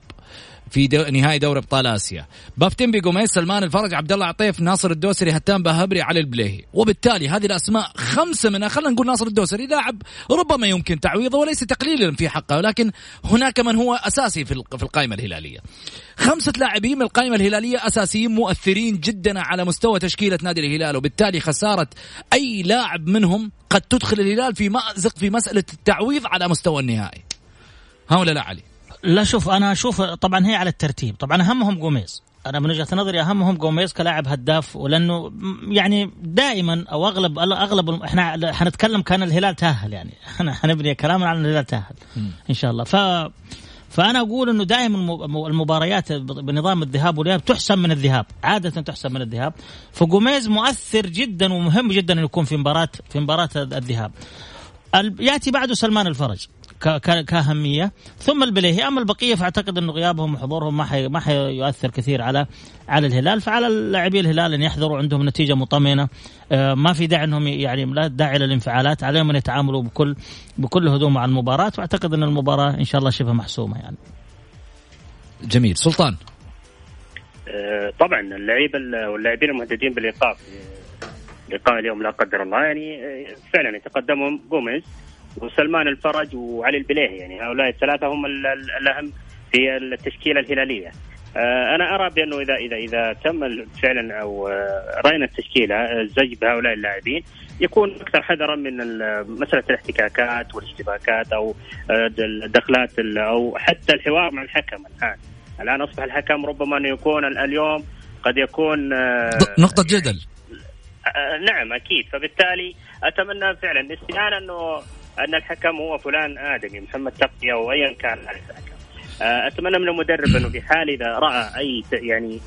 C: في دو... نهائي دوري أبطال آسيا. بافيتيمبي جوميز سلمان الفرج عبد الله عطيف ناصر الدوسري هتان باهبري علي البليهي. وبالتالي هذه الأسماء خمسة منها خلينا نقول ناصر الدوسري لاعب ربما يمكن تعويضه وليس تقليلا في حقه ولكن هناك من هو أساسي في في القائمة الهلالية. خمسة لاعبين من القائمة الهلالية أساسيين مؤثرين جدا على مستوى تشكيلة نادي الهلال وبالتالي خسارة أي لاعب منهم قد تدخل الهلال في مأزق في مسألة التعويض على مستوى النهائي. ها ولا لا علي.
E: لا شوف أنا أشوف طبعا هي على الترتيب. طبعا أهمهم جوميز. أنا من وجهة نظري أهمهم جوميز كلاعب هداف ولأنه يعني دائما أو أغلب أغلب إحنا حنتكلم كأن الهلال تأهل يعني. إحنا حنبني كلامنا عن الهلال تأهل إن شاء الله. ف فأنا أقول إنه دائما المباريات بنظام الذهاب والإياب تحسم من الذهاب عادة تحسم من الذهاب. فجوميز مؤثر جدا ومهم جدا إنه يكون في مباراة في مباراة الذهاب. يأتي بعده سلمان الفرج. كأهمية. ثم البليهي. أما البقية فأعتقد انه غيابهم وحضورهم ما حي ما حيؤثر كثير على على الهلال. فعلى لاعبي الهلال أن يحضروا عندهم نتيجة مطمئنة. آه، ما في داعي أنهم يعني لا داعي للانفعالات عليهم أن يتعاملوا بكل بكل هدوء مع المباراة. وأعتقد أن المباراة إن شاء الله شبه محسومة يعني.
C: جميل. سلطان.
F: آه، طبعا اللعيبه واللاعبين المهددين بالايقاف لقاء اليوم لا قدر الله يعني آه، فعلا يتقدمهم جوميز. وسلمان الفرج وعلي البليهي يعني هؤلاء الثلاثة هم الأهم في التشكيلة الهلالية. آه، أنا أرى بأنه اذا اذا إذا تم فعلا أو آه، رأينا التشكيلة الزج بهؤلاء اللاعبين يكون أكثر حذرا من مسألة الاحتكاكات والاشتباكات أو الدخلات أو حتى الحوار مع الحكم الآن. الآن أصبح الحكم ربما انه يكون اليوم قد يكون
C: نقطة جدل
F: آه، نعم أكيد فبالتالي أتمنى فعلا استنانا أنه أن الحكم هو فلان آدمي محمد تقي أو ايا كان. الحكم آه، أتمنى من المدرب أنه في حال إذا رأى أي يعني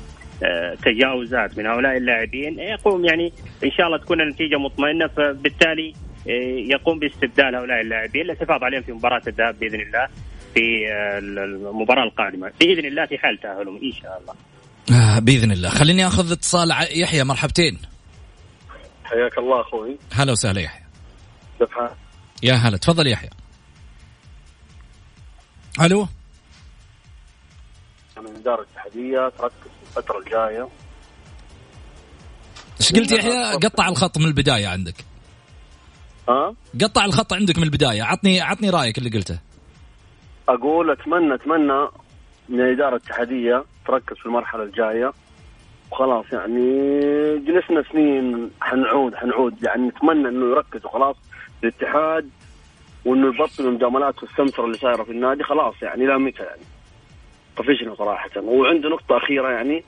F: آه، تجاوزات من هؤلاء اللاعبين يقوم يعني إن شاء الله تكون النتيجة مطمئنة فبالتالي يقوم باستبدال هؤلاء اللاعبين. للحفاظ عليهم في مباراة الذهاب بإذن الله في المباراة القادمة. بإذن الله في حال تأهلهم إن شاء الله.
C: بإذن الله. خليني أخذ اتصال يحيى مرحبتين.
J: حياك الله أخوي.
C: هلا وسهلا يحيى. يا هلا تفضل يحيى. ألو؟
J: من الاداره الاتحاديه تركز في الفترة الجاية.
C: إيش قلت يحيى؟ قطع الخط من البداية عندك.
J: ها؟
C: قطع الخط عندك من البداية. عطني عطني رأيك اللي قلته.
J: أقول اتمنى أتمنى من الاداره الاتحاديه تركز في المرحلة الجاية. وخلاص يعني جلسنا سنين حنعود حنعود. يعني نتمنى إنه يركز وخلاص. الاتحاد وإنه يبطل المجاملات والسمسره اللي صايرة في النادي خلاص يعني إلى متى يعني؟ طفشنا صراحة. وعنده نقطة أخيرة يعني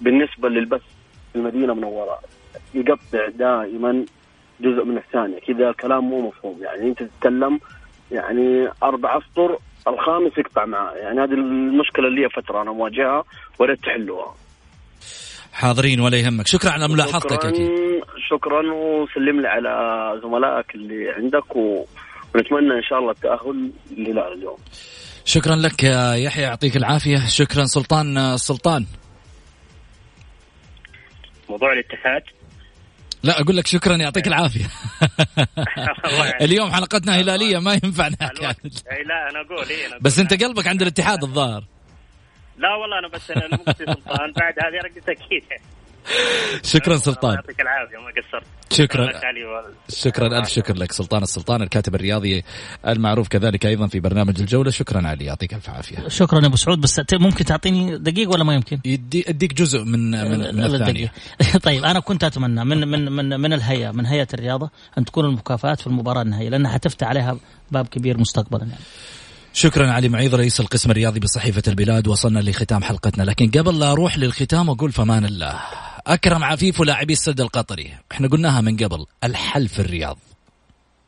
J: بالنسبة للبث في المدينة منوره يقطع دائما جزء من الثانية. كذا الكلام مو مفهوم يعني. أنت تتكلم يعني أربع اسطر الخامس يقطع معاه. يعني هذه المشكلة اللي فترة أنا مواجهها وريت تحلوها.
C: حاضرين ولا يهمك. شكرا على ملاحظتك
J: شكرا
C: أكيد.
J: شكرا وسلم لي على زملائك اللي عندك و... ونتمنى إن شاء الله التأهل للهلال اليوم.
C: شكرا لك يا يحيى يعطيك العافية. شكرا سلطان سلطان.
F: موضوع الاتحاد؟
C: لا أقول لك شكرا يعطيك العافية. اليوم حلقتنا هلالية ما ينفع نحكي
F: لا أنا أقول
C: بس. أنت قلبك عند الاتحاد الظاهر.
F: لا والله أنا بس أنا سلطان بعد هذه رقت أكيد.
C: شكرا سلطان.
F: يعطيك العافية ما قصرت.
C: شكرا. شكرا ألف شكر لك سلطان السلطان الكاتب الرياضي المعروف كذلك أيضا في برنامج الجولة. شكرا علي يعطيك ألف عافية.
E: شكرا يا أبو سعود بس ممكن تعطيني دقيقه ولا ما يمكن؟
C: يدي أديك جزء من من, من
E: الثانية. طيب أنا كنت أتمنى من من من من الهيئة من هيئة الرياضة أن تكون المكافآت في المباراة النهائية لأنها حتفتح عليها باب كبير مستقبلا. يعني.
C: شكرا علي معيض رئيس القسم الرياضي بصحيفة البلاد وصلنا لختام حلقتنا. لكن قبل لا أروح للختام أقول فمان الله. أكرم عفيف ولاعبي السد القطري. إحنا قلناها من قبل الحل في الرياض.